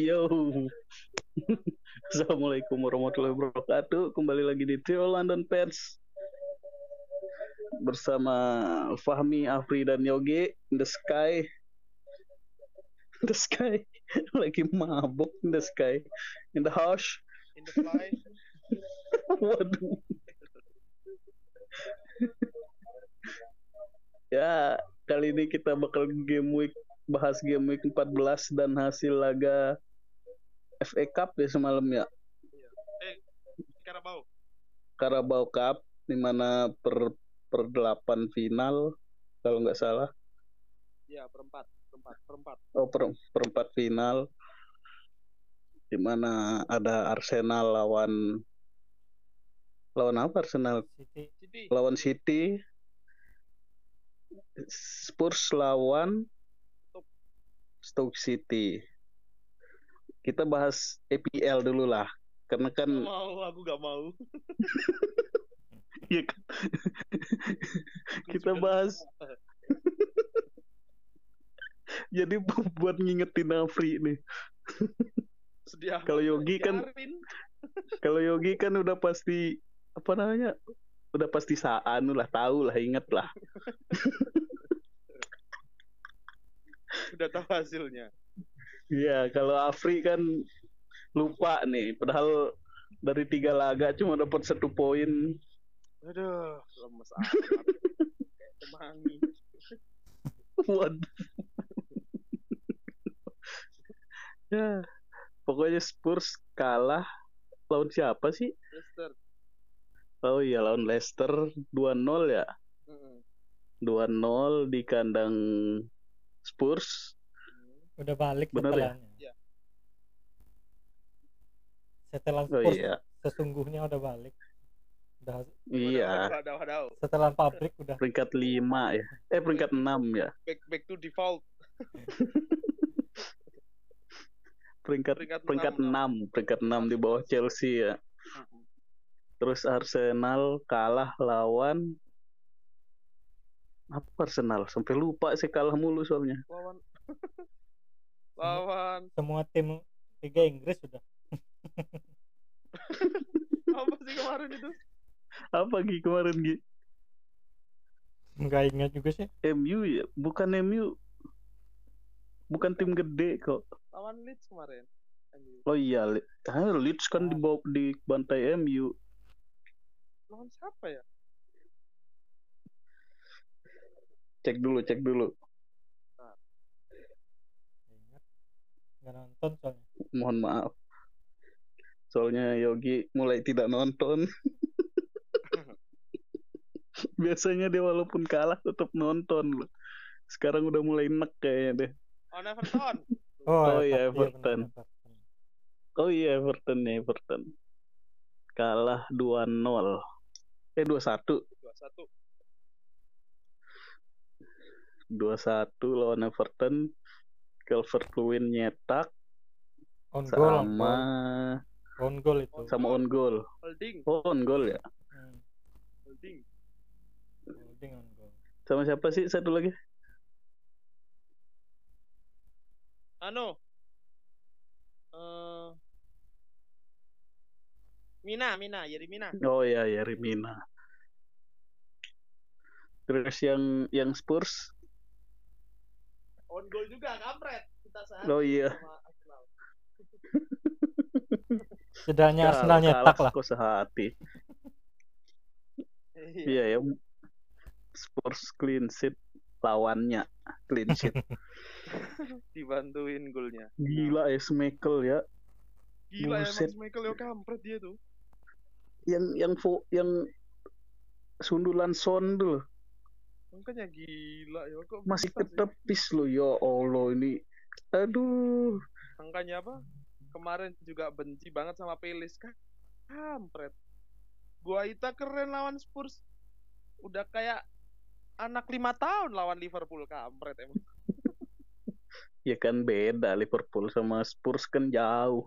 Yo. Assalamualaikum warahmatullahi wabarakatuh. Kembali lagi di Trio London Pets bersama Fahmi, Afri dan Yogi in the sky. In the sky. Lagi mabuk in the sky. In the house. in the fly. Waduh. ya, kali ini kita bakal game week bahas game week 14 dan hasil laga FA Cup ya semalam ya. Eh, Karabau. Carabao Cup di mana per per delapan final kalau nggak salah. Ya, perempat, perempat, perempat. Oh, per, perempat final di mana ada Arsenal lawan lawan apa Arsenal? City City. Lawan City. Spurs lawan Stoke City. Kita bahas EPL dulu lah. Karena kan Gak mau, aku gak mau. ya kan. kita bahas jadi buat ngingetin Afri nih. Kalau Yogi kan kalau Yogi kan udah pasti apa namanya? Udah pasti saanu lah, tahu lah, inget lah. udah tahu hasilnya. Iya, kalau Afri kan lupa nih. Padahal dari tiga laga cuma dapat satu poin. Aduh, lemes amat. Kayak kemangi. Waduh. ya, pokoknya Spurs kalah lawan siapa sih? Leicester. Oh iya, lawan Leicester 2-0 ya. Mm-mm. 2-0 di kandang Spurs. Udah balik Bener ya? setelahnya. Iya. Setelan Oh iya. sesungguhnya udah balik. Udah Iya, setelan pabrik udah peringkat 5 ya. Eh peringkat 6 ya. Back back to default. Peringkat Peringkat peringkat enam. 6, peringkat 6 di bawah Chelsea ya. Terus Arsenal kalah lawan apa Arsenal? Sampai lupa sih kalah mulu soalnya. Lawan lawan semua tim Liga Inggris sudah apa sih kemarin itu? Apa Gi kemarin Gi? nggak ingat juga sih. MU ya? Bukan MU. Bukan tim gede kok. Lawan Leeds kemarin. MU. Oh iya, Le- Leeds kan di bawah di bantai MU. Lawan siapa ya? Cek dulu, cek dulu. Nggak ingat. Nggak nonton soalnya. Mohon maaf. Soalnya Yogi mulai tidak nonton. Biasanya dia walaupun kalah tetap nonton loh. Sekarang udah mulai enek kayaknya deh. On Everton. Oh iya, benar, Everton. Everton. Oh iya Everton ya Everton. Kalah 2-0. Eh 2-1. 2-1. 2-1 lawan Everton. Calvert Lewin nyetak On goal, sama goal. on goal itu. sama on goal. Holding, Oh, on goal ya. Hmm, holding. holding on goal. Sama siapa sih satu lagi? Anu. Eh Mina, Mina, Yeri Mina. Oh iya, ya Rimina. Terus yang yang Spurs. On goal juga, kampret. Kita sehari Oh iya. sama Arsenal. Setidaknya Kalah- Arsenal nyetak lah. Kok sehati. Iya. Iya ya. Spurs clean sheet lawannya clean sheet. Dibantuin golnya. Gila ya Smekel ya. Gila Buset. emang Michael yo kampret dia tuh. Yang yang fo, yang sundulan son tuh loh. Makanya gila ya kok masih ketepis loh ya Allah ini. Aduh. Makanya apa? Kemarin juga benci banget sama Pelis kan. Kampret. Guaita keren lawan Spurs. Udah kayak anak lima tahun lawan Liverpool kampret emang. Ya kan beda Liverpool sama Spurs kan jauh.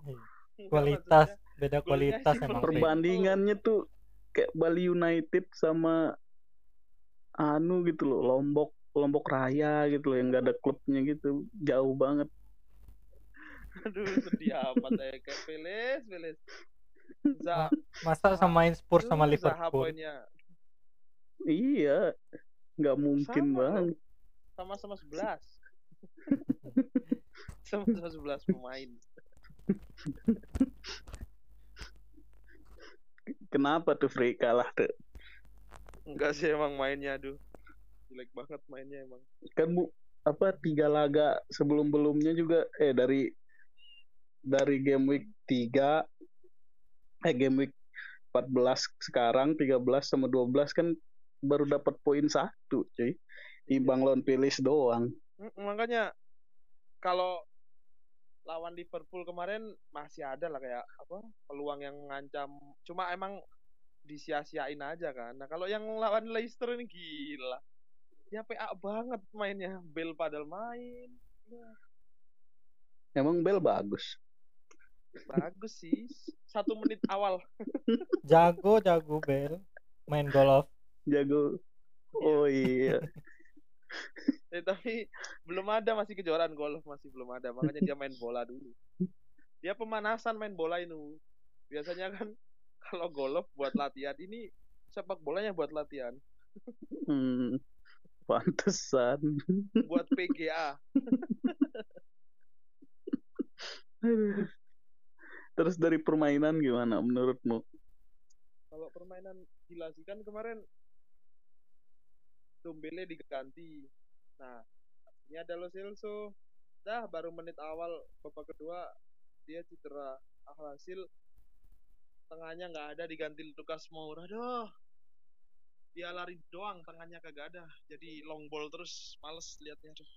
Enggak, Kualitas, beda kualitas emang. Perbandingannya tuh kayak Bali United sama anu gitu loh, Lombok Lombok Raya gitu loh yang gak ada klubnya gitu, jauh banget. Aduh, sedih amat ya kayak Peles, Peles. Za, Masa samain Spurs sama Liverpool? poinnya Iya. Nggak mungkin Sama bang. sama-sama 11. Sama-sama 11 pemain. Kenapa tuh Free kalah tuh? Enggak sih emang mainnya aduh. Jelek banget mainnya emang. Kan bu, apa tiga laga sebelum belumnya juga eh dari dari game week 3 eh game week 14 sekarang 13 sama 12 kan baru dapat poin satu cuy timbang lawan Pilis doang Mm, Makanya kalau lawan Liverpool kemarin masih ada lah kayak apa peluang yang ngancam cuma emang disia-siain aja kan. Nah kalau yang lawan Leicester ini gila. Ya PA banget mainnya. Bell padahal main. Wah, emang Bel bagus? Bagus sih. Satu menit awal. Jago, jago Bel. Main golf. jago. Oh iya. Eh, tapi belum ada masih kejuaraan golf masih belum ada. Makanya dia main bola dulu. Dia pemanasan main bola ini biasanya kan kalau golf buat latihan ini sepak bolanya buat latihan. Hmm, pantesan. Buat PGA terus dari permainan gimana menurutmu? Kalau permainan gila sih kan kemarin Dombele diganti. Nah ini ada Lo Celso dah baru menit awal babak kedua dia cedera. Alhasil tengahnya nggak ada diganti Lucas Moura. Doh dia lari doang tengahnya kagak ada. Jadi long ball terus males liatnya. Tuh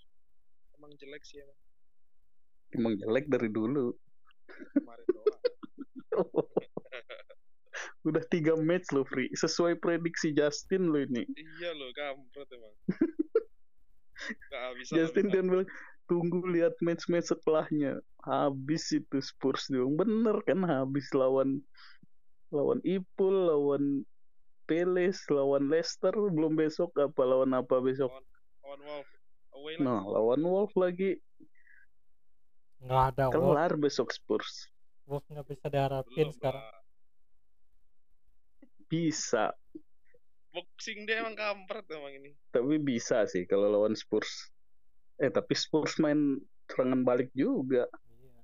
emang jelek sih emang. Emang jelek dari dulu. Kemarin doang. Udah tiga match lo Free sesuai prediksi Justin lo ini. Iya loh kampret emang. Bisa Justin dan bilang tunggu lihat match-match setelahnya. Habis itu Spurs dong bener kan habis lawan lawan Ipul lawan Peles lawan Leicester belum besok apa lawan apa besok? Lawan Wolf away nah lawan Wolf lagi. Nggak ada Wolf. kelar besok Spurs. Wolf nggak bisa diharapin belum sekarang. bisa. Boxing dia emang kampret emang ini. Tapi bisa sih kalau lawan Spurs. Eh tapi Spurs main serangan balik juga. Iya.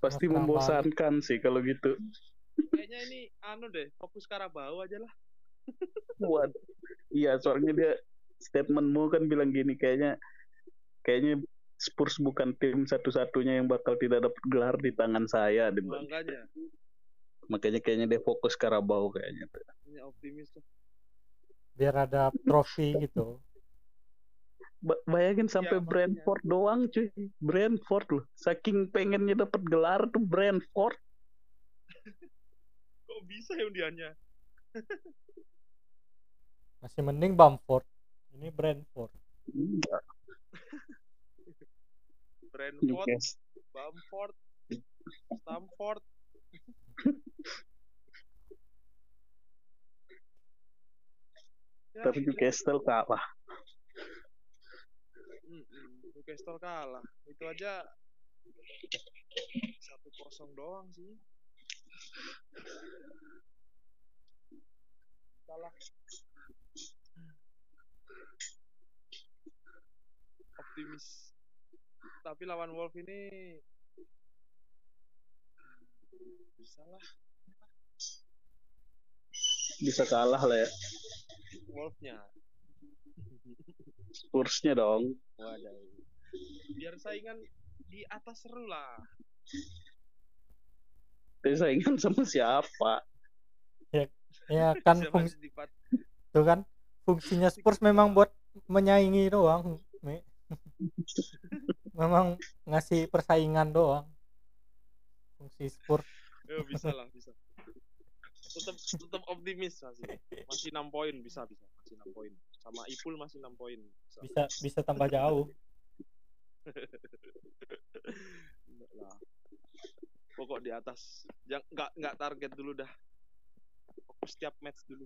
Pasti serang balik. membosankan sih kalau gitu kayaknya ini anu deh fokus Karabau aja lah. Buat iya soalnya dia statementmu kan bilang gini kayaknya kayaknya Spurs bukan tim satu-satunya yang bakal tidak dapat gelar di tangan saya dia makanya. Makanya kayaknya dia fokus Karabau kayaknya. Tuh. ini optimis tuh. Biar ada trofi gitu. Ba- bayangin sampai makanya. Brentford doang cuy. Brentford loh. Saking pengennya dapat gelar tuh Brentford kok bisa ya undiannya Masih mending Bamford. Ini Brentford. Iya, Brentford. Bamford Stamford Ya, tapi Newcastle kalah Newcastle kalah itu aja satu kosong doang sih salah. Optimis. Tapi lawan Wolf ini bisa lah bisa kalah lah ya. Wolfnya. Spursnya dong. Waduh. Biar saingan di atas seru lah tapi saingan sama siapa Ya kan Siapa fungsi itu kan fungsinya Spurs memang buat menyaingi doang. Mi. memang ngasih persaingan doang. Fungsi Spurs. Ya, bisa lah, bisa. Tetap tetap optimis masih. Masih 6 poin bisa bisa. Masih 6 poin. Sama Ipul masih 6 poin. Bisa. bisa bisa tambah jauh. Enggak lah. Pokok di atas. Jangan enggak enggak target dulu dah. Fokus setiap match dulu.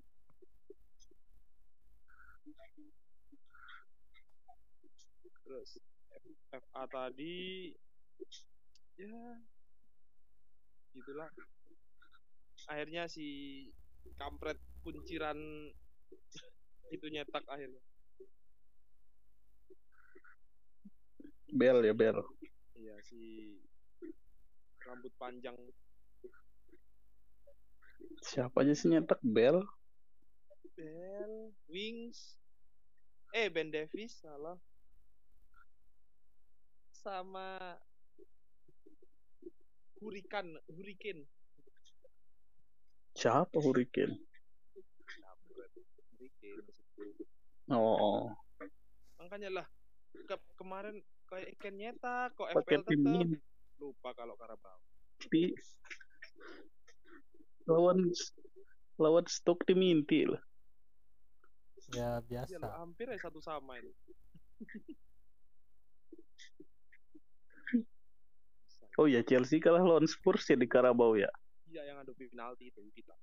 Terus FA tadi ya gitulah akhirnya si kampret kunciran itu nyetak akhirnya Bel ya Bel. iya si rambut panjang. Siapa aja sih nyetak? Bel? Bell Wings. Eh Ben Davis salah. Sama Hurricane Hurricane. Siapa Hurricane? Oh, makanya lah ke- kemarin kayak ikan nyetak kok FPL tetap. Lupa kalau Karabau Tapi lawan lawan stok tim inti lah. Ya Iya biasa. lah, hampir ya satu sama ini Oh ya Chelsea kalah lawan Spurs ya di Carabao ya. iya yang adu penalti itu kita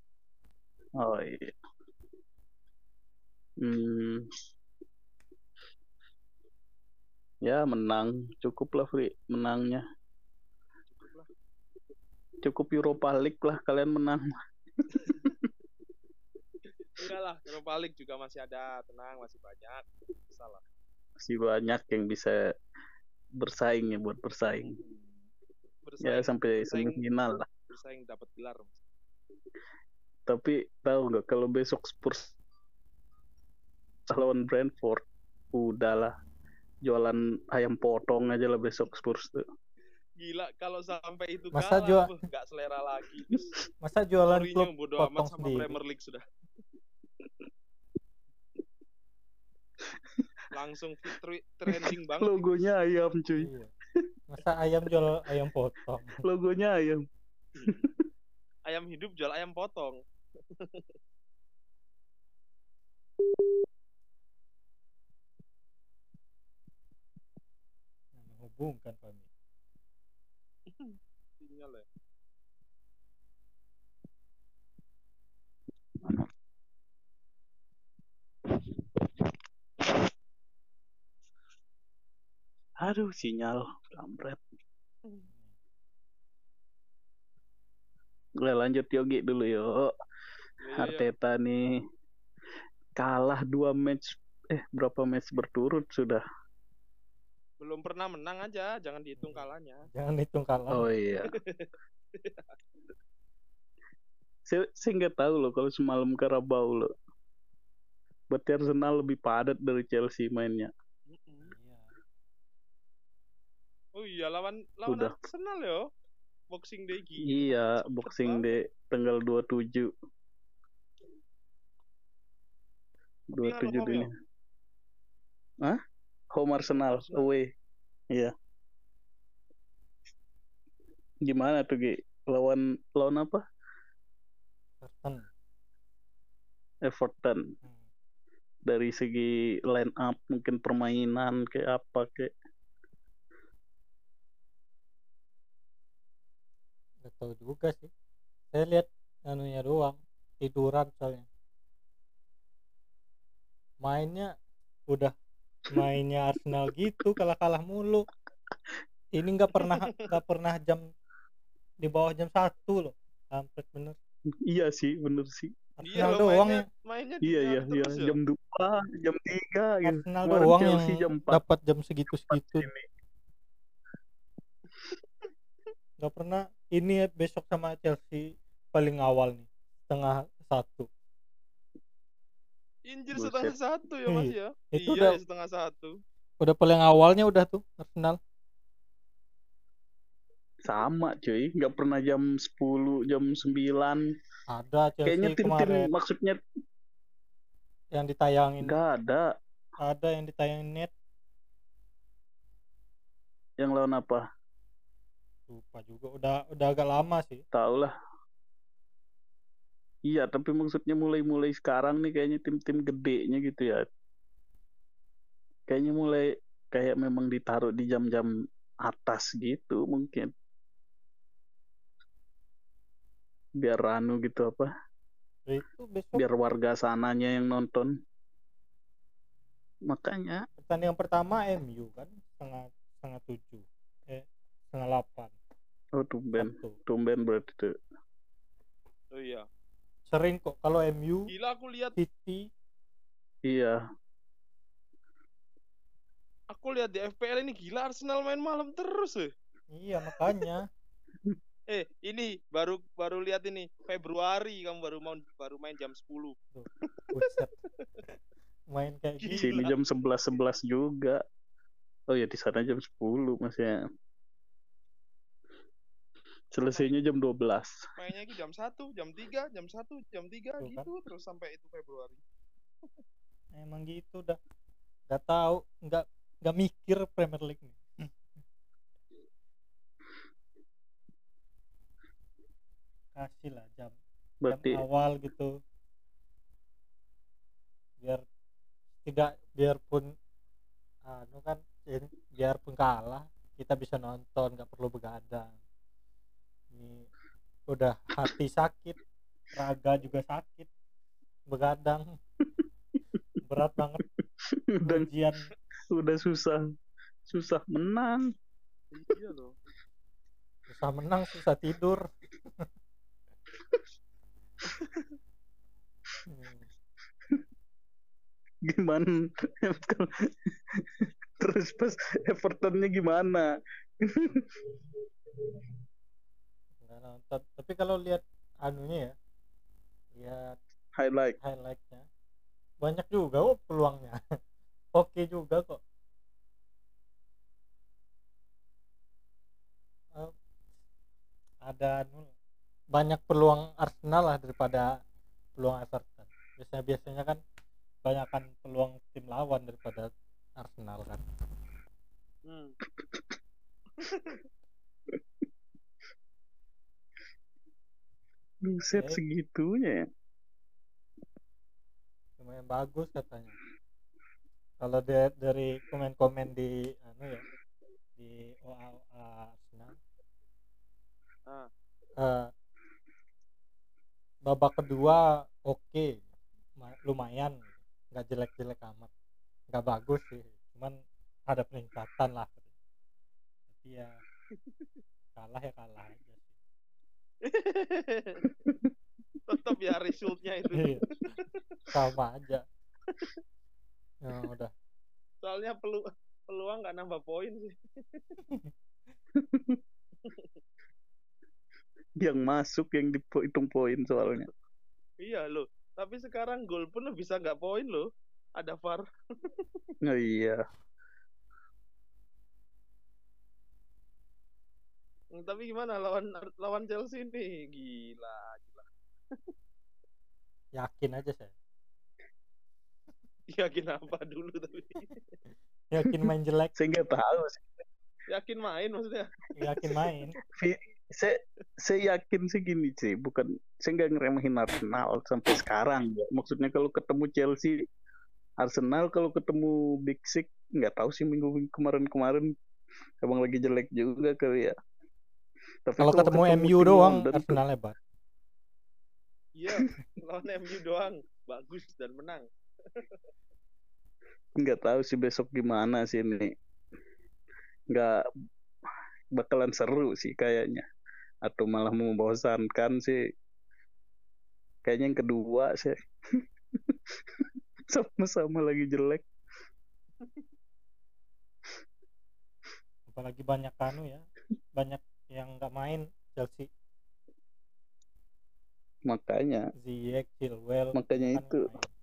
Oh iya. Hmm. Ya menang cukup lah Fri menangnya cukup Europa League lah kalian menang. Enggak lah Europa League juga masih ada. Tenang masih banyak. Salah masih banyak yang bisa bersaing ya buat bersaing. Ya bersaing. sampai bersaing. semifinal lah. Bersaing dapat gelar. Tapi tahu nggak kalau besok Spurs lawan Brentford udahlah jualan ayam potong aja lah besok Spurs tuh gila kalau sampai itu Masa kalah jual- nggak selera lagi Masa jualan klub bodo potong amat sama sendiri. Premier League sudah langsung fit tre- trending banget logonya ayam cuy Iya. Masa ayam jual ayam potong. logonya ayam ayam hidup jual ayam potong Menghubungkan kami. Sinyal ya aduh sinyal kampret. Udah lanjut Yogi dulu yuk. Iya, iya. Arteta nih kalah dua match eh berapa match berturut sudah belum pernah menang aja jangan dihitung kalahnya Jangan hitung kalah. oh iya saya saya nggak tahu loh kalau semalam Carabao loh berarti Arsenal lebih padat dari Chelsea mainnya. Iya. oh iya lawan lawan Udah. Arsenal yo Boxing Day gitu iya Cepet Boxing banget. Day tanggal 27 Tapi kan 27 home ini ya? Hah? Home Arsenal, away. Iya. Gimana tuh, Gi? Lawan lawan apa? Everton. Everton. Hmm. Dari segi line up, mungkin permainan kayak apa kayak Gak tahu juga sih. Saya lihat anunya doang. Tiduran soalnya. Mainnya udah mainnya Arsenal gitu kalah-kalah mulu. Ini nggak pernah nggak pernah jam di bawah jam satu loh. Kampret bener. Iya sih, bener sih. iya Arsenal loh doang mainnya, yang mainnya Iya, iya, iya. yo. Jam 2, jam 3 gitu. Arsenal Kemarin doang yang jam 4. dapat jam segitu-segitu. Ini. Nggak pernah ini besok sama Chelsea paling awal nih setengah satu. Injir Buset. setengah satu ya mas ya Itu iya udah setengah satu udah paling awalnya udah tuh Arsenal. Sama cuy, nggak pernah jam 10, jam 9. Ada Chelsea Kayaknya tim-tim maksudnya yang ditayangin. nggak ada Ada yang ditayangin net. yang lawan apa. Lupa juga. Udah udah agak lama sih. Tahu lah. Iya, tapi maksudnya mulai-mulai sekarang nih kayaknya tim-tim gedenya gitu ya. Kayaknya mulai kayak memang ditaruh di jam-jam atas gitu mungkin. Biar anu gitu apa? Itu besok Biar warga sananya yang nonton. Makanya pertandingan pertama MU kan setengah setengah tujuh eh setengah delapan Oh tumben, tumben berarti tuh. Oh iya. Sering kok kalau MU, Gila aku lihat City, Iya, aku lihat di FPL ini gila Arsenal main malam terus eh. iya makanya. Eh, ini baru baru lihat ini Februari kamu baru mau baru main jam 10. Buset. Main kayak Gila. sini jam 11 11 juga. Oh ya di sana jam 10 masih. Selesainya jam 12. Mainnya itu jam 1, jam 3, jam 1, jam 3 Tuh kan. gitu terus sampai itu Februari. Emang gitu dah. Gak tahu, nggak nggak mikir Premier League nih. Kasih lah jam Berarti jam awal gitu biar tidak biarpun anu kan ini, biarpun kalah kita bisa nonton nggak perlu begadang ini udah hati sakit raga juga sakit begadang berat banget udah ujian udah susah susah menang. Iya loh. susah menang susah tidur Hmm. Gimana? Terus pas Evertonnya gimana? nggak nonton tapi kalau lihat anunya ya lihat Highlight. highlightnya banyak juga oh peluangnya oke juga kok Eh, ada anu banyak peluang Arsenal lah daripada peluang Everton biasanya biasanya kan banyakkan peluang tim lawan daripada Arsenal kan Hmm. Buset Oke. segitunya ya. lumayan bagus katanya kalau de- dari komen-komen di anu ya di OA, OA Arsenal Ah. eh, babak kedua oke Ma- lumayan nggak jelek-jelek amat nggak bagus sih cuman ada peningkatan lah tapi ya kalah ya kalah aja Tetap ya resultnya itu. Iya. sama aja ya udah Soalnya pelu peluang nggak nambah poin sih. Yang masuk yang dihitung poin soalnya. Iya loh. Tapi sekarang gol pun bisa nggak poin loh. Ada VAR. Oh iya. Tapi gimana lawan lawan Chelsea nih? Gila, gila. yakin aja saya Yakin apa dulu tapi? yakin main jelek Saya nggak tahu sih. Yakin main maksudnya? yakin main Saya, saya yakin sih gini sih. Bukan saya nggak ngeremehin Arsenal sampai sekarang. ya. Maksudnya kalau ketemu Chelsea, Arsenal kalau ketemu Big Six nggak tahu sih minggu kemarin-kemarin emang lagi jelek juga kali ya. Tapi kalau ketemu MU tim doang Arsenal hebat Iya, lawan MU doang. Bagus dan menang. nggak tahu sih besok gimana sih ini. Nggak bakalan seru sih kayaknya. Atau malah membosankan sih. Kayaknya yang kedua sih. Sama-sama lagi jelek. Apalagi banyak kanu ya. Banyak yang nggak main Chelsea makanya Ziyech, Chilwell makanya kan itu main.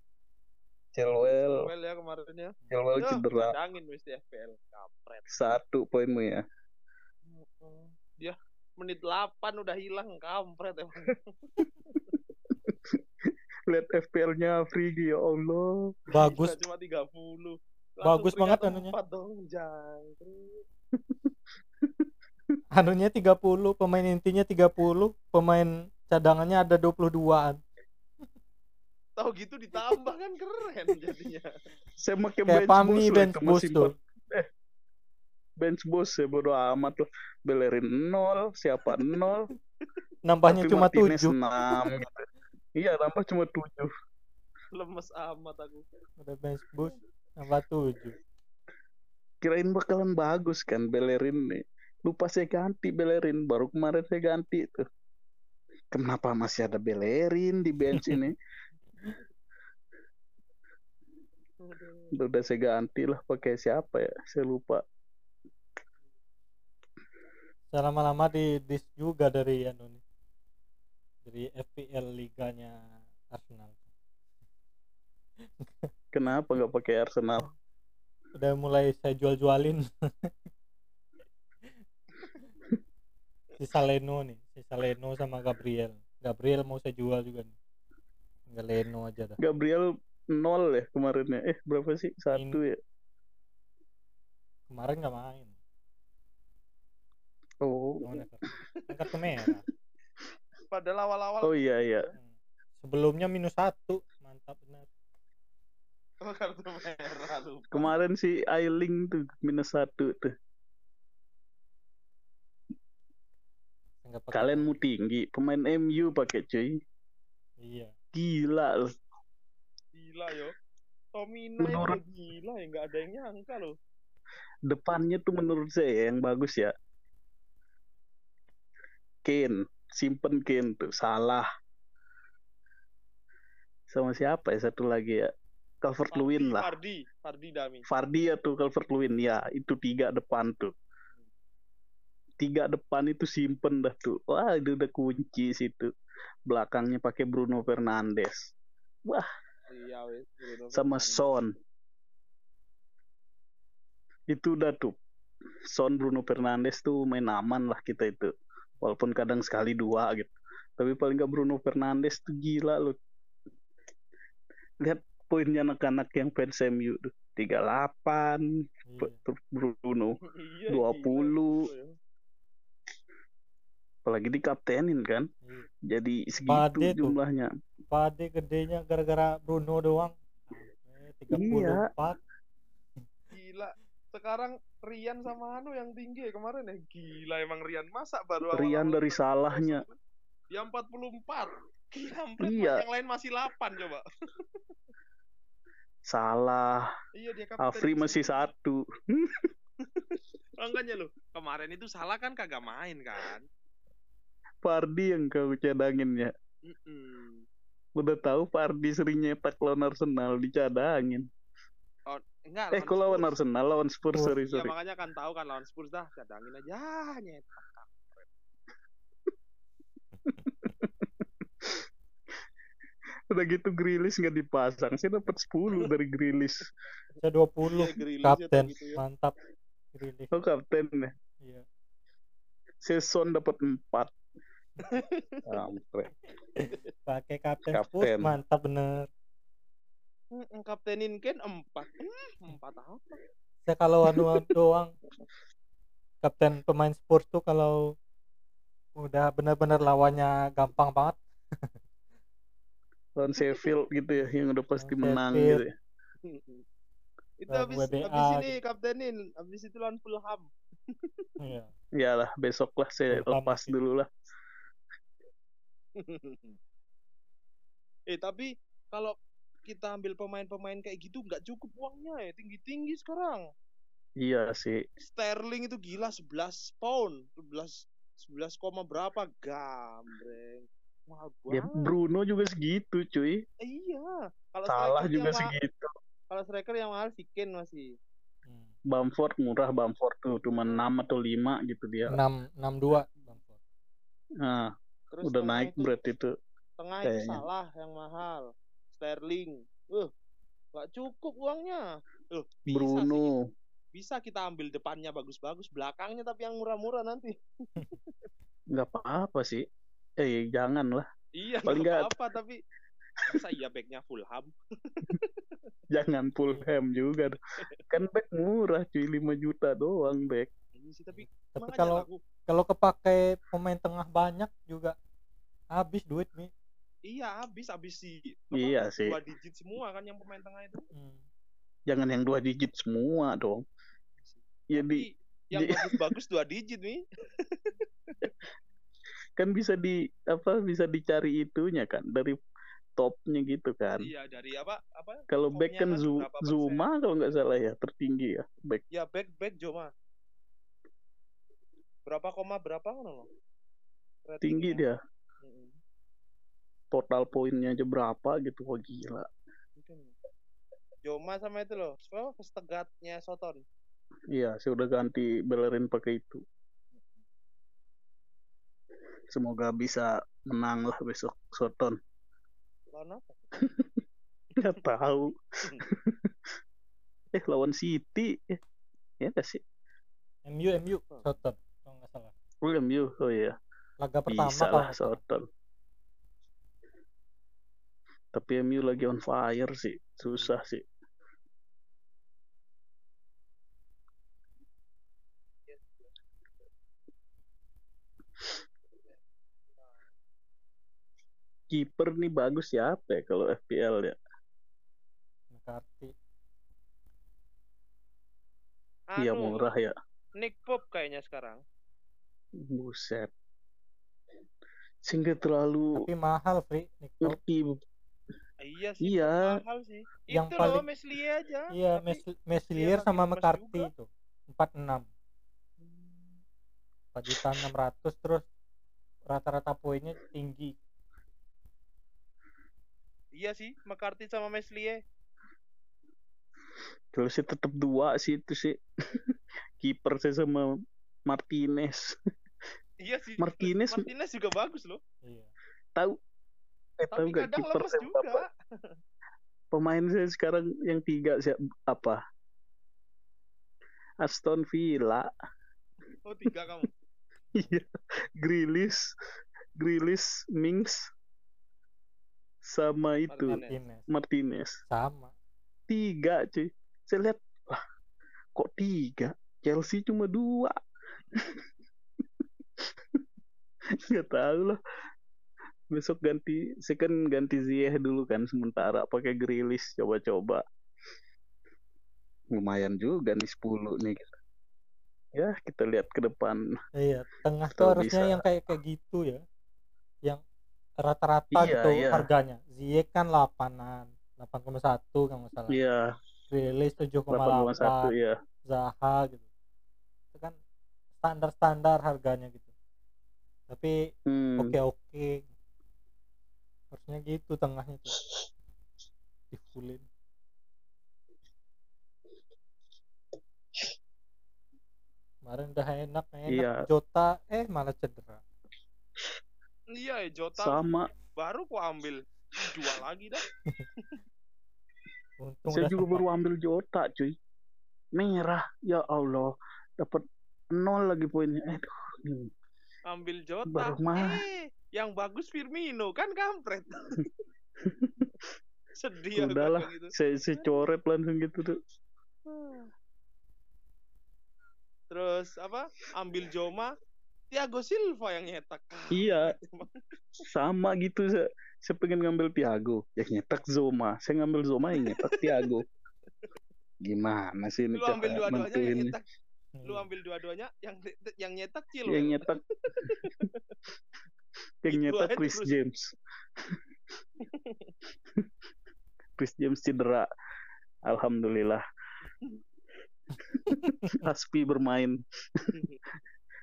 Chilwell Well ya kemarin ya. Chilwell cedera Dangin mesti FPL. Kampret. satu poinmu ya Dia menit 8 udah hilang kampret emang. lihat FPL-nya Frigi ya Allah bagus cuma 30. Bagus banget anunya. empat dong, jangkrik. anunya 30 pemain intinya 30 pemain cadangannya ada 22an Tahu gitu ditambah kan keren jadinya. saya pakai bench Pami boost loh bench boost tuh. Eh bench boost ya bodo amat loh belerin nol siapa nol? Nambahnya Tapi cuma Martinez 7 enam. Gitu. iya nambah cuma tujuh. Lemes amat aku. udah bench boost nambah 7 kirain bakalan bagus kan Bellerin nih lupa saya ganti Bellerin baru kemarin saya ganti tuh kenapa masih ada Bellerin di bench ini udah saya ganti lah pakai siapa ya saya lupa Saya lama-lama di dis juga dari anu nih. Dari FPL liganya Arsenal. kenapa nggak pakai Arsenal Udah mulai saya jual-jualin. sisa Leno nih, sisa Leno sama Gabriel. Gabriel mau saya jual juga nih. Tinggal Leno aja dah. Gabriel nol ya kemarin ya eh berapa sih satu ya Kemarin nggak main. oh. Kan kartu merah. Padahal awal-awal oh iya iya Hmm. Sebelumnya minus satu, mantap benar. Oh, kartu merah lu. kemarin si Ailing tuh minus satu tuh Nggak pakai- kalian mau tinggi pemain MU pakai cuy Iya. gila loh. Gila yo. Tomina itu Menurut- gila ya. Nggak ada yang nyangka loh. depannya tuh menurut saya yang bagus ya. Kane. Simpen Kane tuh. Salah. Sama siapa ya satu lagi ya? Calvert Lewin lah. Fardi, Fardi Dami. Fardi ya tuh Calvert Lewin ya itu tiga depan tuh tiga depan itu simpen dah tuh wah itu udah kunci situ belakangnya pakai Bruno Fernandes Iya wes. Bruno sama Fernandes. Son itu udah tuh Son Bruno Fernandes tuh main aman lah kita itu walaupun kadang sekali dua gitu tapi paling nggak Bruno Fernandes tuh gila loh lihat poinnya anak-anak yang fans MU tuh 38 iya. Bruno Iya, 20. gila. Apalagi dikaptenin kan iya. jadi segitu Pade tuh. jumlahnya Pade gedenya gara-gara Bruno doang. Sampai 34. Gila. Sekarang Rian sama Anu yang tinggi ya kemarin ya. Gila emang Rian masa baru Rian dari salahnya. Dia 44. Gila, Iya. yang lain masih 8 coba. salah Iya dia kapten. Afri masih satu Makanya loh, kemarin itu salah kan kagak main kan. Fardi yang kau cadangin ya Mm-mm. udah tahu Fardi sering nyetak lawan Arsenal dicadangin Oh, enggak, eh kok lawan. Arsenal lawan Spurs Oh, sorry sorry makanya kan tahu kan lawan Spurs dah, cadangin aja nyetak. udah gitu Grilis nggak dipasang saya dapat 10 dari Grilis Saya 20. Iya, Grealish ya, Kapten. gitu ya. Mantap. Grealish. oh kapten ya Iya. Seson dapat 4 Pakai kapten, Kapten. Spurs mantap bener. Kaptenin Ken 4. Hmm, 4 apa? Saya kalau anu doang kapten pemain Spurs tuh kalau udah bener-bener lawannya gampang banget. lawan Sheffield gitu ya yang udah pasti Lawan menang Sheffield. gitu ya. itu habis habis ini gitu. kaptenin, habis itu lawan Fulham. Iya. Iyalah besok lah saya Fulham lepas dulu lah. eh tapi kalau kita ambil pemain-pemain kayak gitu nggak cukup uangnya ya tinggi-tinggi sekarang. Iya sih. Sterling itu gila 11 pound, 11 11 koma berapa gambreng. Mahal Ya banget. Bruno juga segitu cuy. Iya. Kalau Salah juga segitu. Kalau striker yang mahal si Kane masih. Hmm. Bamford murah Bamford tuh cuma 6 atau 5 gitu dia. 6 62 Bamford. Nah, Terus udah naik itu- berat itu. Tengah itu kayaknya. salah yang mahal. Sterling. Uh, nggak cukup uangnya. Loh, bisa sih. Bruno. Bisa kita ambil depannya bagus-bagus, belakangnya tapi yang murah-murah nanti. nggak apa-apa sih. Eh jangan lah. Iya, Paling nggak nggak- apa-apa tapi masa iya backnya Fulham. Jangan Fulham juga. Kan back murah cuy 5 juta doang back. Iya sih, tapi Tapi kalau aku kalau kepake pemain tengah banyak juga habis duit nih. iya habis habis si Iya sih. dua digit semua kan yang pemain tengah itu. Hmm. Jangan yang dua digit semua dong. Ya di yang di- bagus-bagus dua digit nih. kan bisa di apa bisa dicari itunya kan dari topnya gitu kan. Iya dari apa apa? Kalau back kan persen. Zuma kalau nggak salah ya tertinggi ya back. Ya back back Joma. Berapa koma berapa ngono loh tinggi dia. Mm-mm. total poinnya aja berapa gitu wah gila. Joma sama itu loh so Stegatnya Soton? Iya saya udah ganti Bellerin pakai itu. Semoga bisa menang lah besok Soton. Lawan apa? Nggak tahu. Eh lawan City. Eh ya nggak sih? MU MU Oh. Soton nggak salah oh MU iya. Laga pertama bisa lah. Soton. Tapi MU lagi on fire sih. Susah sih. Kiper nih bagus siapa ya kalau FPL ya? McCarthy iya Anu, murah ya. Nick Pope kayaknya sekarang buset. Sehingga terlalu tapi mahal ngerti Ah, iya sih Iya. mahal sih. Yang itu loh paling- Meslier aja. Iya tapi- Mes- Meslier lagi sama McCarthy juga. itu 46 4 juta 600 terus rata-rata poinnya tinggi. Iya sih McCarthy sama Meslier kalau sih tetap dua sih itu sih. Kiper saya sama Martinez. Iya sih Martinez- Martinez juga bagus loh. Iya. Tahu? Eh tahu tapi nggak kadang kiper apa? pemain saya sekarang yang tiga siapa apa? Aston Villa. Oh tiga kamu? Iya. Grilis Grilis Mings sama itu Martinez. Martinez. Martinez sama. Tiga cuy. Saya lihat wah kok tiga? Chelsea cuma dua nggak tahu lah. Besok ganti saya kan ganti Ziyech dulu kan sementara pakai Grilis coba-coba. Lumayan juga nih 10 nih. Ya kita lihat ke depan. Iya tengah tuh harusnya bisa. yang kayak kayak gitu ya. Yang rata-rata Iya, gitu iya. harganya. Ziyech kan 8an 8,1 kalau nggak salah. Iya. Grealish 7,8 8,1 ya Zaha gitu. Itu kan standar-standar harganya gitu. Tapi hmm. oke oke harusnya gitu tengahnya tuh. Di fullin kemarin udah enak enak. Iya. Jota eh malah cedera. Iya ya Jota sama. baru ku ambil jual lagi dah. Untung saya juga sempat. baru ambil Jota cuy. Merah. Ya Allah. Dapat nol lagi poinnya. Aduh ambil Jota. Baru mah. eh yang bagus Firmino kan kampret. Sedih udahlah gitu. saya, saya coret langsung gitu tuh terus apa? Ambil Joma. Thiago Silva yang nyetak. Iya. Sama gitu saya, saya pengen ngambil Tiago yang nyetak Zoma. Saya ngambil Zoma yang nyetak Tiago gimana sih ini lu ambil dua-duanya yang nentuinnya? Lu Iya. ambil dua-duanya yang yang nyetak yang Chilwell nyetak. Yang nyetak Chris terus. James. Chris James cedera. Alhamdulillah. Aspi bermain.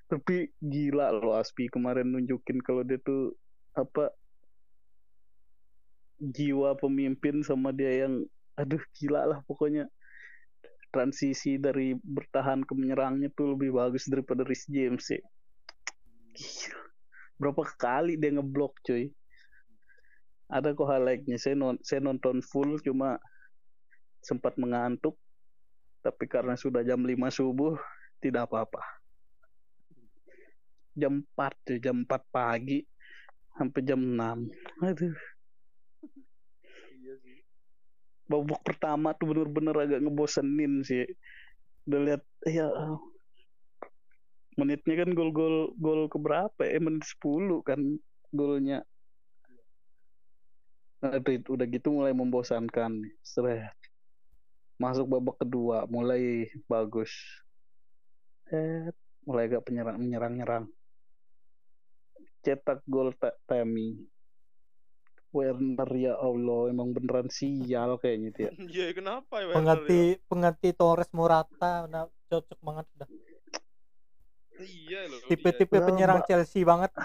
Tapi gila loh Aspi kemarin nunjukin kalau dia tuh apa jiwa pemimpin sama dia yang aduh gila lah pokoknya transisi dari bertahan ke menyerangnya tuh lebih bagus daripada Rhys James sih Gila. berapa kali dia ngeblok cuy. Ada kok highlightnya saya, non saya nonton full cuma sempat mengantuk. Tapi karena sudah jam 5 subuh tidak apa-apa. Jam 4 tuh jam 4 pagi sampai jam 6 aduh babak pertama tuh bener-bener agak ngebosenin sih. Udah lihat ya menitnya kan gol-gol gol keberapa ya? Menit 10 kan golnya. Nah, udah gitu mulai membosankan. Seret. masuk babak kedua mulai bagus. Eh mulai agak penyerang menyerang nyerang cetak gol Ta- Temi Werner ya Allah emang beneran sial kayaknya dia iya kenapa ya Werner pengganti pengganti Torres Morata udah cocok banget udah ya? Iya loh. Tipe-tipe Lama. penyerang Chelsea banget.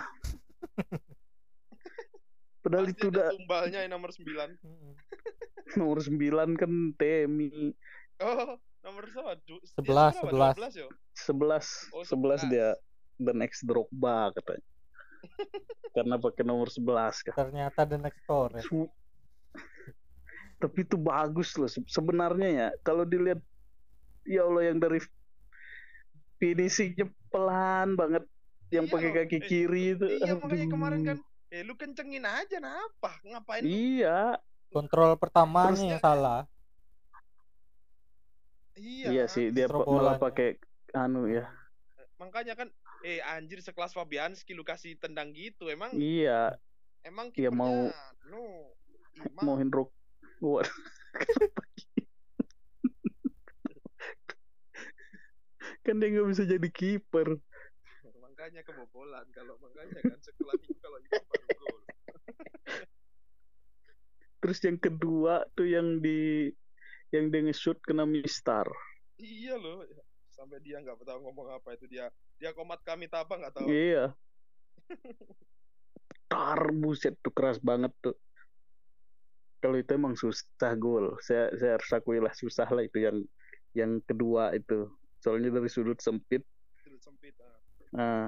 Padahal Pasti itu udah tumbalnya yang nomor 9. Mm-mm. nomor 9 kan Temi. Oh, nomor dia Sebelas, sebelas. 12 ya? 11 Oh, 11 11. dia the next Drogba katanya. Karena pakai nomor 11 kan. Ternyata the next Torres. Su- Tapi itu bagus loh se- sebenarnya ya. Kalau dilihat ya Allah yang dari finishingnya pelan banget yang Iya pakai kaki Eh, kiri itu. Iya, makanya kemarin kan eh lu kencengin aja kenapa? Ngapain lu? Iya, Kontrol pertamanya Terus yang dia- salah. Iya. iya sih dia pa- malah Terobolannya. pakai anu ya. Makanya kan eh anjir sekelas Fabianski lu kasih tendang gitu. Emang Iya, emang Iya, mau- kipernya, no. Imam. mau Hendro Waduh. kan dia nggak bisa jadi kiper. makanya kebobolan kalau makanya kan sekelas itu kalau Imam baru gol. Terus yang kedua tuh yang di yang dia nge-shoot kena mistar. Iya loh. Sampai dia nggak tahu ngomong apa itu dia. Dia komat kami apa nggak tahu. Iya. Tar buset tuh keras banget tuh. Kalau itu emang susah gol. Saya saya harus akui lah susah lah itu yang yang kedua itu. Soalnya dari sudut sempit. Sudut sempit. ah. Nah,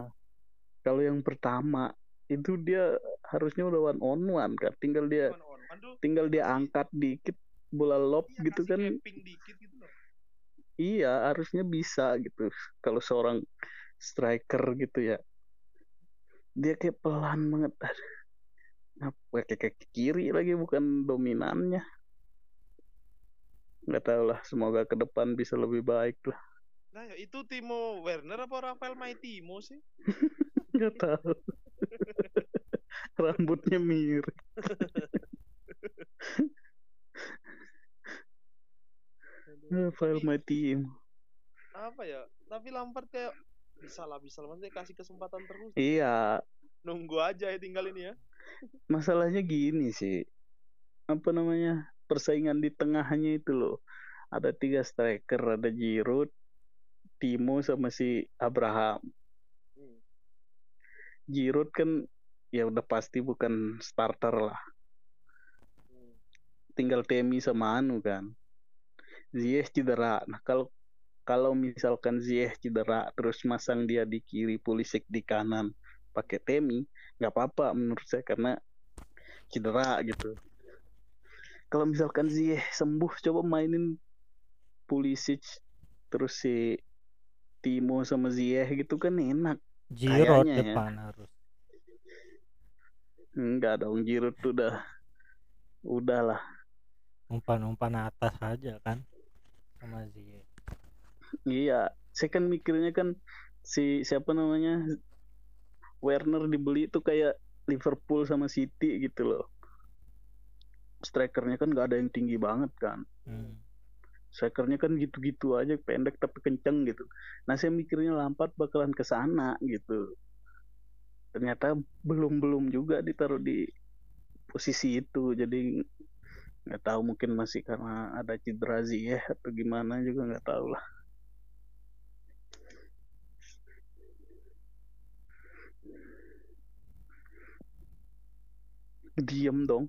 kalau yang pertama itu dia harusnya udah one on one kan. Tinggal dia Cuman on. Aduh, tinggal dia angkat dikit bola lob iya, gitu kan. dikit gitu. Iya, harusnya bisa gitu. Kalau seorang striker gitu ya. Dia kayak pelan banget. Nah, pakai kaki kiri lagi bukan dominannya. Nggak tahu lah, semoga ke depan bisa lebih baik lah. Nah, itu Timo Werner apa Rafael Maitimo sih? Nggak tahu. Rambutnya mirip. Rafael Maitimo. Apa ya? Tapi Lampard kayak bisa lah, bisa lah. Maksudnya kasih kesempatan terus. Iya, Nunggu aja ya tinggal ini ya. masalahnya gini sih apa namanya persaingan di tengahnya itu loh ada tiga striker ada Giroud Timo sama si Abraham Hmm. Giroud kan ya udah pasti bukan starter lah Hmm. tinggal Temi sama Anu kan Ziyech cedera nah kalau kalau misalkan Ziyech cedera terus masang dia di kiri Pulisic di kanan pakai Temi nggak apa-apa menurut saya karena cedera gitu kalau misalkan Ziyech sembuh coba mainin Pulisic terus si Timo sama Ziyech gitu kan enak Giroud ya. depan harus. enggak dong Giroud tuh udah udahlah Umpan-umpan atas aja kan. Sama Ziyech. Iya, saya kan mikirnya kan si siapa namanya Werner dibeli itu kayak Liverpool sama City gitu loh. Strikernya kan nggak ada yang tinggi banget kan. Hmm. Strikernya kan gitu-gitu aja pendek tapi kenceng gitu. Nah saya mikirnya Lampard bakalan ke sana gitu. Ternyata belum-belum juga ditaruh di posisi itu. Jadi nggak tahu mungkin masih karena ada cedera ya atau gimana juga nggak tahu lah. Diem dong.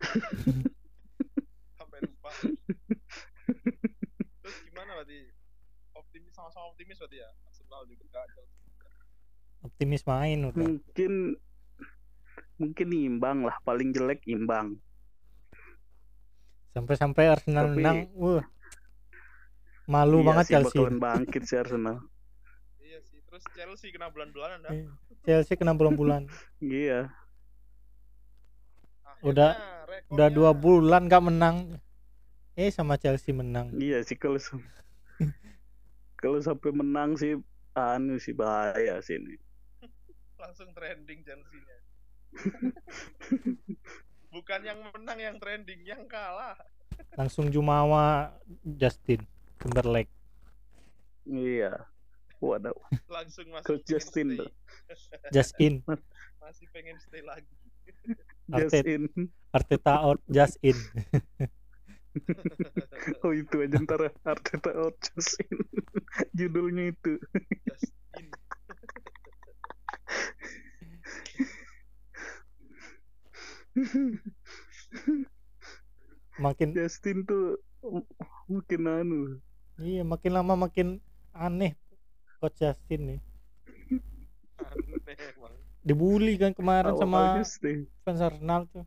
Sampai lupa. Terus gimana berarti? Optimis sama-sama optimis berarti ya. Arsenal juga gagal. Optimis main udah. Mungkin mungkin imbang lah. Paling jelek imbang. Sampai-sampai Arsenal Tapi- menang, wah. Malu Iya banget sih, Chelsea. bakalan bangkit si Arsenal. Iya sih. Terus Chelsea kena bulan-bulanan dah. Eh, Chelsea kena bulan-bulan. Iya. Udah- Akhirnya rekornya- Udah dua bulan gak menang. Eh sama Chelsea menang. Iya sih kalau kalau sampai menang sih anu sih bahaya sih ini. langsung trending Chelsea-nya. Bukan yang menang yang trending, yang kalah. Langsung Jumawa Justin Timberlake. Iya. Waduh. Langsung Coach pengen Justin stay. tuh. Just in. Masih pengen stay lagi. Just Arteta. in. Arteta out, just in. Oh itu aja ntar Arteta out just in. Judulnya itu. Just in. Makin Justin tuh makin anu. Iya makin lama makin aneh coach Justin nih. Aneh emang. dibully kan kemarin sama fans Arsenal tuh.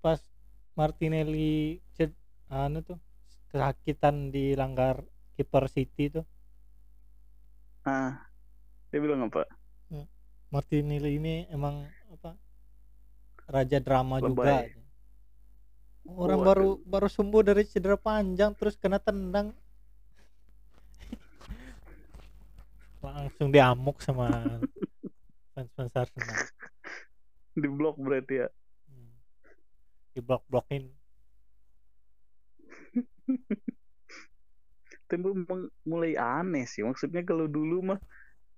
Pas Martinelli ced, anu tuh kesakitan di langgar kiper City tuh. Ah dia bilang apa? Martinelli ini emang apa raja drama juga. Lebay. orang Waduh. baru baru sembuh dari cedera panjang terus kena tendang. Langsung diamuk sama fans fans Arsenal. Di blok berarti ya? Hmm. di blok blokin tapi memang mulai aneh sih. Maksudnya kalau dulu mah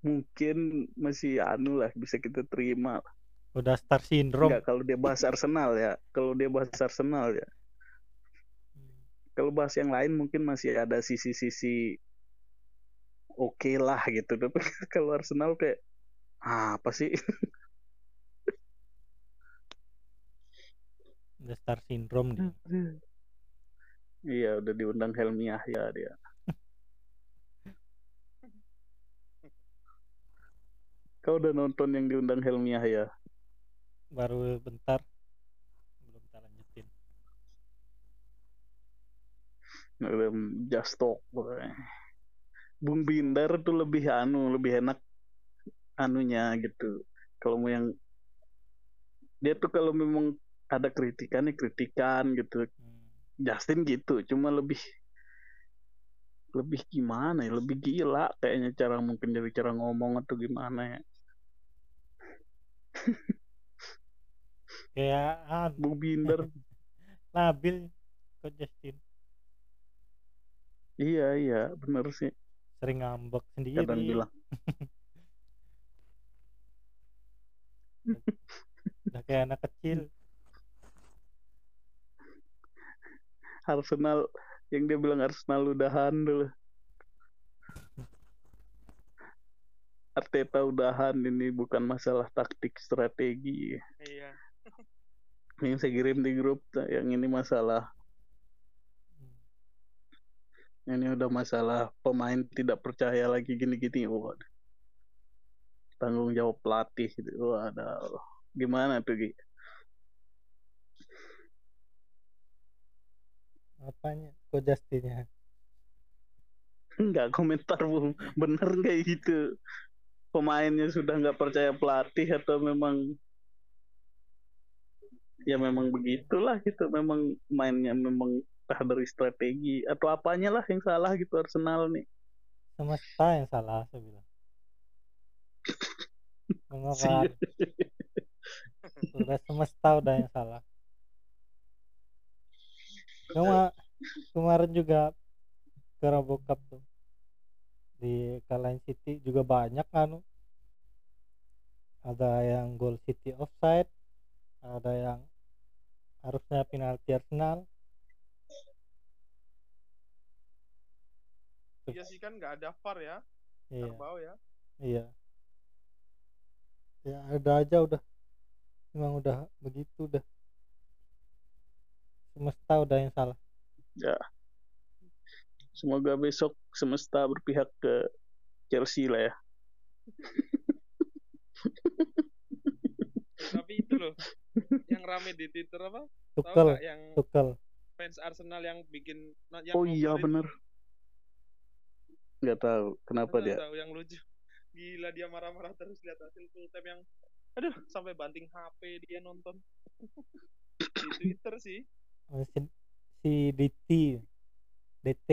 mungkin masih anu lah bisa kita terima udah star syndrome. Enggak kalau dia bahas Arsenal ya. Kalau dia bahas Arsenal ya. Kalau bahas yang lain mungkin masih ada sisi-sisi oke lah gitu. Tapi kalau Arsenal kayak ah, apa sih? Udah star syndrome dia. Iya udah diundang Helmi Yahya dia. Kau udah nonton yang diundang Helmi Yahya baru bentar. Belum tak lanjutin. Udah just talk pokoknya. Bung Bindar tuh lebih anu lebih enak anunya gitu. Kalau mau yang dia tuh kalau memang ada kritikan ya kritikan gitu. Hmm. Justin gitu cuma lebih lebih gimana ya lebih gila kayaknya cara mungkin dari cara ngomong atau gimana ya kayak ah, Bung Binder. Labil coach Justin. Iya iya bener sih. Sering ngambek sendiri. Kadang bilang. Udah kayak anak kecil. Arsenal yang dia bilang Arsenal udahan dulu. Arteta udahan ini bukan masalah taktik strategi. Iya. Yang saya kirim di grup yang ini masalah. Ini udah masalah pemain tidak percaya lagi gini-gini. Wah, tanggung jawab pelatih gitu. Waduh. gimana tuh Gi? apanya? Coach Justinnya? Nggak komentar bu. Bener nggak gitu pemainnya sudah nggak percaya pelatih atau memang ya memang begitulah gitu. Memang mainnya memang entah dari strategi atau apanya lah yang salah gitu Arsenal nih. Semesta yang salah saya bilang. Sial. udah semesta udah yang salah. Cuma kemarin juga Carabao Cup tuh di kalahin City juga banyak kan ada yang gol City offside ada yang harusnya penalti Arsenal. Iya sih kan nggak ada VAR ya. iya. Ya. iya. Ya ada aja udah. Memang udah begitu udah. Semesta udah yang salah. Semoga besok semesta berpihak ke Chelsea lah ya. Tapi itu loh yang rame di Twitter apa? Tukel yang tukel fans Arsenal yang bikin yang oh iya bener nggak tahu kenapa Tahu, dia tahu yang lucu. Gila dia marah-marah terus lihat hasil full time yang aduh sampai banting HP dia nonton. di Twitter sih. Si, si DT DT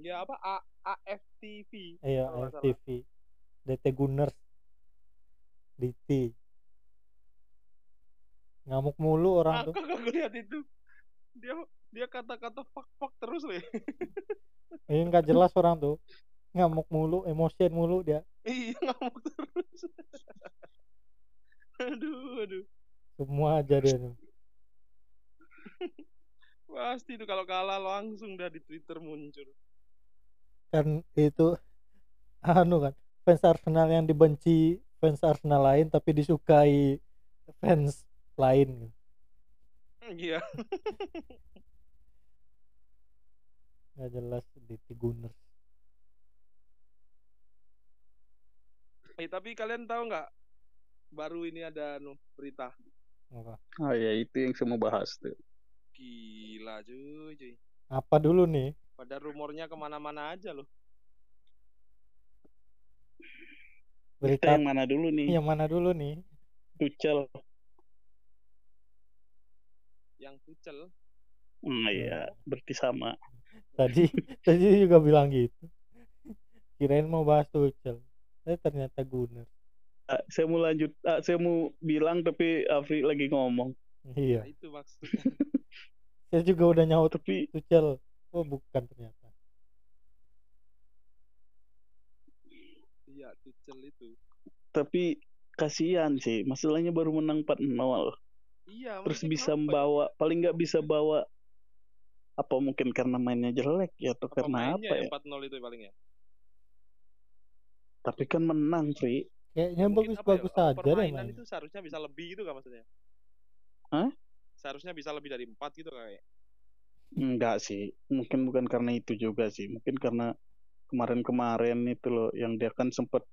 Ya apa A AFTV. ayo kalau nggak salah. FTV DT Gunners DT ngamuk mulu orang tuh Aku lihat itu. Dia dia kata-kata fuck fuck terus loh. ini nggak jelas orang tuh ngamuk mulu emosian mulu dia iya ngamuk terus. aduh aduh. semua aja dia tuh Pasti itu kalau kalah langsung dah di Twitter muncul. kan itu anu kan fans Arsenal yang dibenci fans Arsenal lain tapi disukai fans lain gitu. Iya. nggak jelas di Tiguner Eh, tapi kalian tahu nggak baru ini ada anu berita apa Oh ya itu yang mau bahas tuh. gila cuy, cuy. apa dulu nih Pada rumornya ke mana-mana aja loh. Berita yang mana dulu nih? yang mana dulu nih Tuchel. Yang Tuchel. Hmm, iya, berarti sama. tadi tadi juga bilang gitu kirain mau bahas Tuchel eh ternyata Gunner Ah, saya mau lanjut, ah, saya mau bilang tapi Afri lagi ngomong. iya Nah, itu maksudnya. saya juga udah nyaut Tapi Tuchel oh bukan ternyata Iya, Tuchel itu. tapi kasihan sih, masalahnya baru menang 4-0. Iya, Terus bisa kenapa ya? membawa, paling nggak bisa bawa apa mungkin karena mainnya jelek ya atau Apa karena apa ya ya? 4-0 itu paling ya? Tapi kan menang, Fri. kayaknya ya, bagus-bagus apa, aja deh permainan main itu seharusnya bisa lebih gitu kan maksudnya? Hah? Seharusnya bisa lebih dari 4 gitu kayak. Enggak sih, mungkin bukan karena itu juga sih. Mungkin karena kemarin-kemarin itu loh yang dia kan sempat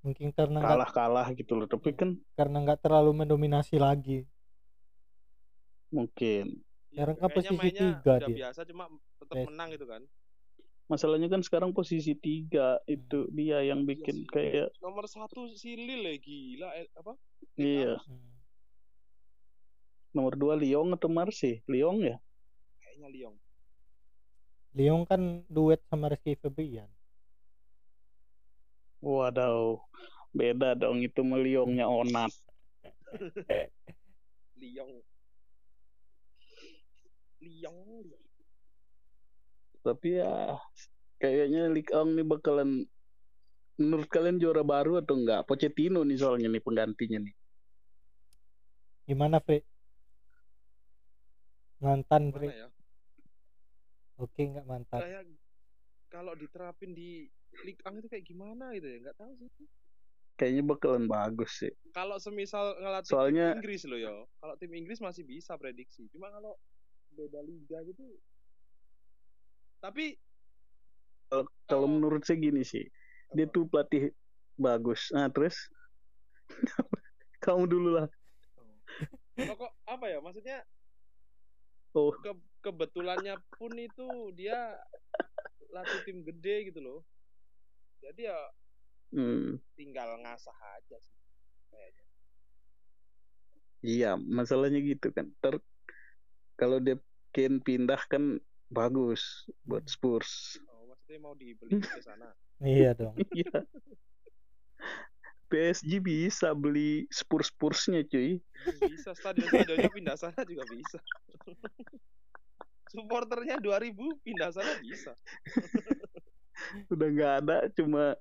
mungkin karena kalah-kalah gitu loh. Tapi kan karena nggak terlalu mendominasi lagi mungkin Sekarang kan kayaknya posisi mainnya udah dia. biasa cuma tetap Yes. menang gitu kan. masalahnya kan sekarang posisi tiga itu dia yang Iya bikin sih. kayak Nomor satu si Lille gila eh, apa? iya Hmm. nomor dua Lyon atau Marseille Lyon ya Kayaknya Lyon. Lyon kan duet sama Rizky Febian waduh beda dong itu Lyonnya Onat Lyon. Lyon. tapi ya kayaknya Ligue 1 nih bakalan menurut kalian juara baru atau enggak Pochettino nih soalnya nih penggantinya nih gimana Fri mantan Mana ya? oke nggak mantan Kayak kalau diterapin di Ligue 1 itu kayak gimana gitu ya? Nggak tahu sih. kayaknya bakalan bagus sih Kalau semisal ngelatih Soalnya- tim Inggris loh ya. Kalau tim Inggris masih bisa prediksi. Cuma kalau beda liga gitu. Tapi kalau kalau Kalau- menurut saya gini sih dia apa? tuh pelatih bagus. Nah terus? Kamu dulu lah. Pokok apa ya? Maksudnya oh. ke kebetulannya pun itu dia latih tim gede gitu loh. Jadi ya hmm, tinggal ngasah aja sih kayaknya. iya masalahnya gitu kan. Ter kalau dia Kane pindah kan bagus buat Spurs Oh, maksudnya mau dibeli ke sana. iya dong iya PSG bisa beli Spurs Spursnya cuy Bisa stadion-stadionnya pindah sana juga bisa. Supporternya 2000 pindah sana bisa. udah nggak ada cuma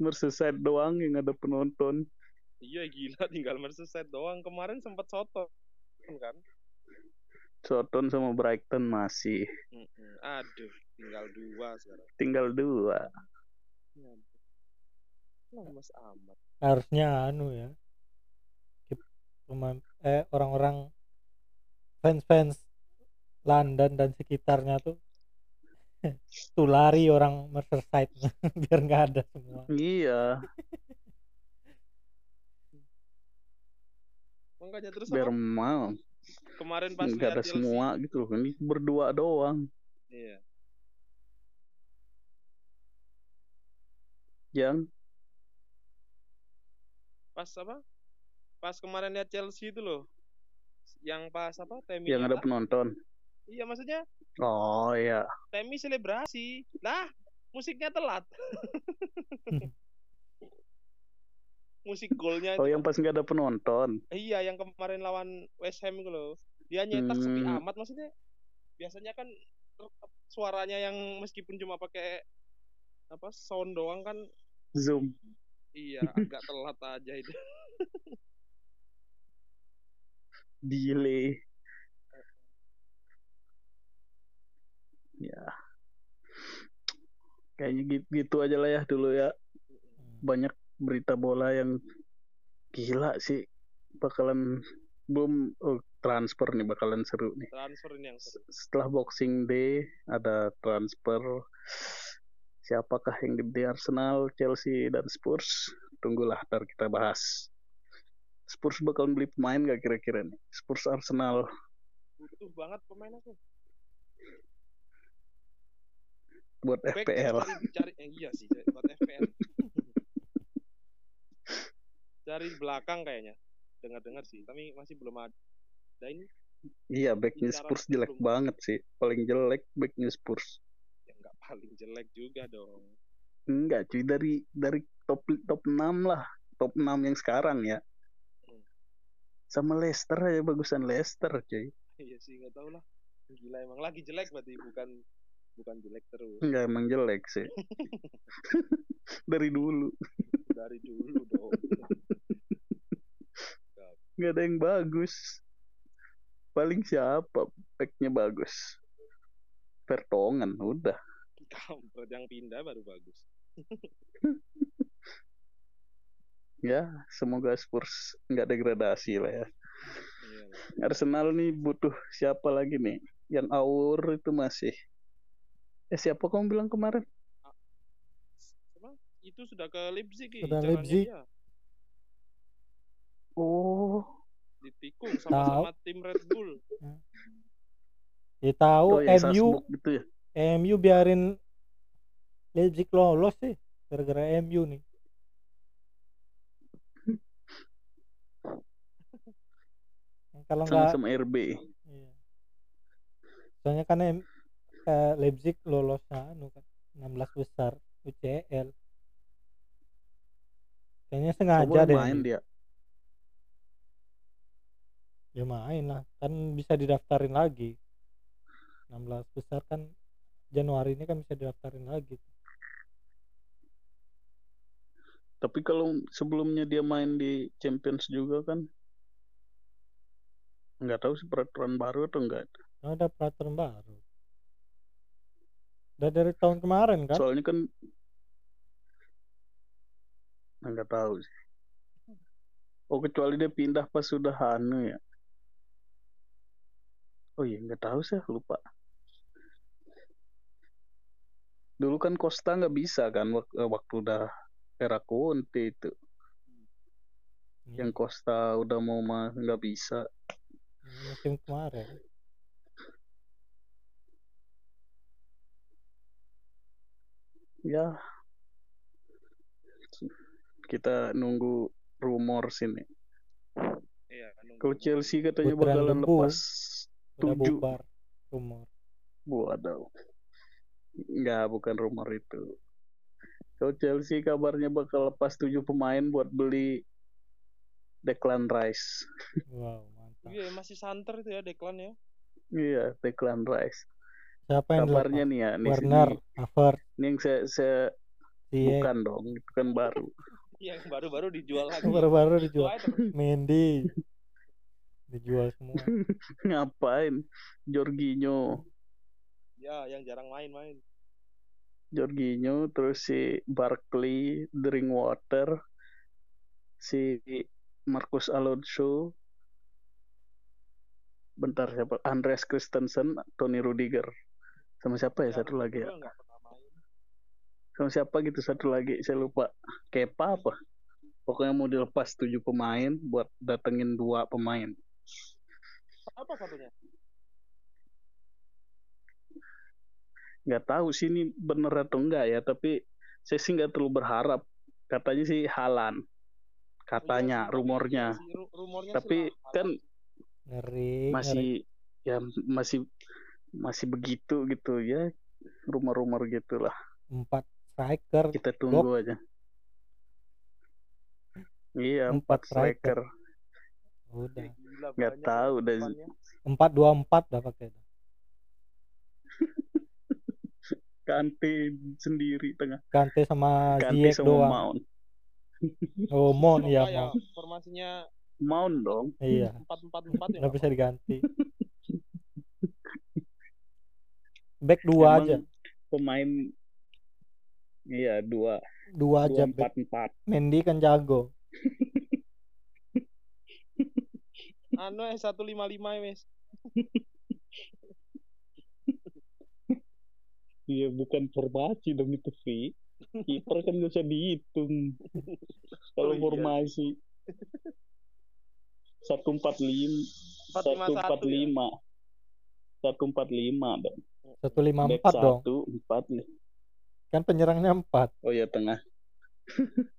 Merseyside doang yang ada penonton Iya gila tinggal Merseyside doang. Kemarin sempat soto kan. Soton sama Brighton masih Mm-mm. Aduh, tinggal dua sekarang. tinggal dua amat. harusnya anu ya pemain eh orang-orang fans-fans London dan sekitarnya tuh tulari orang Merseyside biar nggak ada semua iya Makanya terus biar apa? mau Kemarin pas nggak ada lihat Chelsea. semua gitu loh ini berdua doang Iya. yang Pas apa? Pas kemarin lihat Chelsea itu loh. Yang pas apa? Temi yang ada penonton Iya maksudnya oh iya Temi selebrasi. Lah, musiknya telat. Musik golnya oh itu. yang pas nggak ada penonton Iya, yang kemarin lawan West Ham itu loh. Dia nyetak sepi Hmm. amat maksudnya. Biasanya kan suaranya yang meskipun cuma pakai apa sound doang kan zoom iya agak telat aja itu. delay ya kayaknya gitu, gitu aja lah ya dulu ya banyak berita bola yang gila sih bakalan belum oh, transfer nih bakalan seru nih. Transfer ini yang seru. Setelah Boxing Day ada transfer siapakah yang gede Arsenal, Chelsea dan Spurs? Tunggulah ntar kita bahas. Spurs bakal beli pemain gak kira-kira nih? Spurs Arsenal Butuh banget pemain aku. buat Back FPL. cari, cari eh, iya sih buat FPL. Dari belakang kayaknya. Dengar-dengar sih, tapi masih belum ada. ini Iya, backnya Bicara Spurs jelek belum. banget sih. Paling jelek backnya Spurs. yang nggak paling jelek juga dong. Enggak cuy, dari dari top top 6 lah. Top 6 yang sekarang ya. Hmm. Sama Leicester aja bagusan Leicester cuy. Iya sih nggak tahu lah. Gila emang lagi jelek berarti bukan bukan jelek terus Enggak emang jelek sih. dari dulu. dari dulu dong. Nggak ada yang bagus. Paling siapa backnya bagus? Vertongen udah. Kampret yang pindah baru bagus. Ya, semoga Spurs nggak degradasi lah ya. Iya. Arsenal nih butuh siapa lagi nih? Yang Aur itu masih. Eh siapa kamu bilang kemarin? Emang itu sudah ke Leipzig Ki, Sudah Leipzig. dia. Oh, ditikung sama-sama tim Red Bull. Ya tahu oh MU gitu ya. MU biarin Leipzig lolos sih gara-gara MU nih. Kalau nggak Sama-sama RB. Iya. Soalnya kan eh, Leipzig lolos anu kan 16 besar UCL. Kayaknya sengaja deh. main dia. Ya main lah, kan bisa didaftarin lagi. 16 besar kan Januari ini kan bisa didaftarin lagi. Tapi kalau sebelumnya dia main di Champions juga kan nggak tahu sih peraturan baru atau enggak. Ada peraturan baru. Udah dari tahun kemarin kan? Soalnya kan nggak tahu sih. Oh kecuali dia pindah pas sudah anu ya. Oh iya nggak tahu sih lupa. Dulu kan Costa nggak bisa kan eh, waktu udah era Conte itu. Hmm, Yang Costa udah mau mah nggak bisa. musim kemarin. Ya kita nunggu rumor sini. Iya, nunggu Kalau. Chelsea katanya Putran bakalan debu. lepas tujuh. bubar rumor. Waduh. Enggak, bukan rumor itu. Kalau Chelsea kabarnya bakal lepas tujuh pemain buat beli Declan Rice. Wow, mantap. Iya, masih santer itu ya Declan ya. Iya, Declan Rice. Siapa yang Kabarnya nih ya, nih, Warner, nih, Havertz, nih yang saya, saya bukan dong, itu kan baru. Iya, yang baru-baru dijual lagi. baru-baru dijual. Mendy dijual semua. Ngapain? Jorginho, Ya, yang jarang main-main. Jorginho, terus si Barkley, Drinkwater, si Marcus Alonso, bentar siapa? Andreas Christensen, Tony Rudiger, sama siapa ya satu lagi ya? Sama siapa gitu satu lagi saya lupa. Kepa apa? Pokoknya mau dilepas tujuh pemain buat datengin dua pemain. Apa satunya? Nggak tahu sih ini bener atau enggak ya, tapi saya sih nggak terlalu berharap. Katanya sih Halan. Katanya, Iya rumornya. iya rumornya Tapi kan Ngeri, ngeri. masih ya masih masih begitu gitu ya rumor-rumor gitulah Empat striker, kita tunggu aja iya Empat empat striker udah. Nggak tahu dah. depannya. Empat dua empat dah pakai. Kante sendiri tengah Kante sama Kante Ziyech sama doang. Mount Oh, Mon Kok ya, Mon. formasinya Mount dong Iya, empat empat empat ya nggak bisa diganti. Back dua Emang aja, pemain iya dua dua aja dua empat back. empat Mendy kan jago. anu eh 155 wes. Iya bukan formasi dong itu Vi. Kiper kan gak usah dihitung. Kalau Oh, iya. formasi satu empat lima satu 451 empat ya? lima satu empat lima dong. Satu lima empat dong satu empat nih. kan penyerangnya empat Oh ya tengah.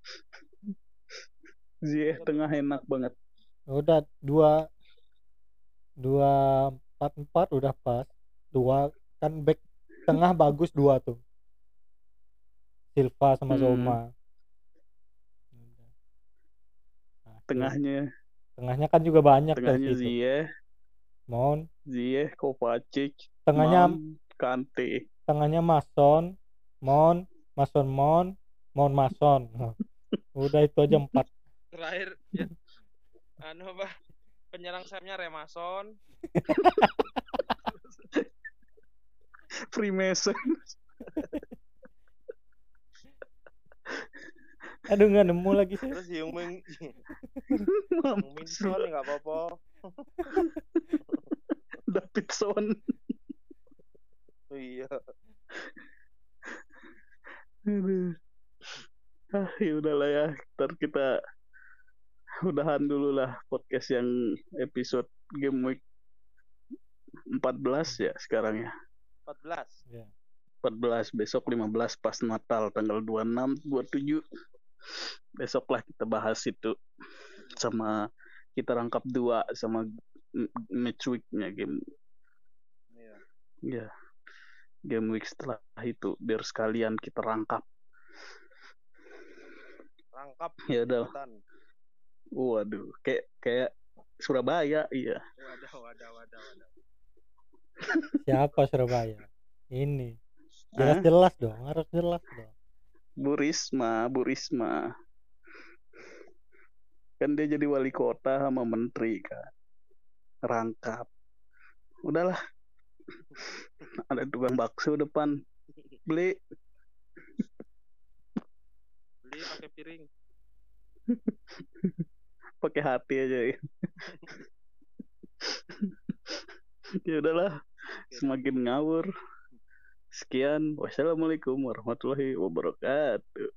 Ziyeh tengah enak banget. udah dua dua empat empat udah pas dua kan back tengah bagus dua tuh Silva sama Hmm. Zoma. Nah, Tengahnya tengahnya kan juga banyak tengahnya Ziyeh, Mount Ziyeh, Kovacic, tengahnya Mount, Kante. tengahnya Mason Mount Mason Mount Mount Mason udah itu aja empat Terakhir ya. Anu apa? Penyerang sayapnya Remason. Freemason. aduh nggak nemu lagi sih Terus Min Mampus Son nggak apa-apa. Davidson. Iya. Aduh. Ah, ya udahlah ya. Ntar kita udahan dulu lah podcast yang episode game week 14 ya sekarang ya. 14. ya 14 besok 15 pas Natal tanggal 26 27 besok lah kita bahas itu sama kita rangkap dua sama match weeknya game Iya. ya game week setelah itu biar sekalian kita rangkap. Rangkap ya udah. waduh kayak kayak Surabaya iya. Wadah, wadah, wadah, wadah. siapa Surabaya? Ini. Hah? jelas-jelas dong harus jelas dong. Bu Risma Bu Risma. Kan dia jadi wali kota sama menteri kan. Rangkap. Udahlah ada tukang bakso depan. Beli. Beli pakai piring. pakai hati aja. Ya ya udahlah semakin ngawur. Sekian. Wassalamualaikum warahmatullahi wabarakatuh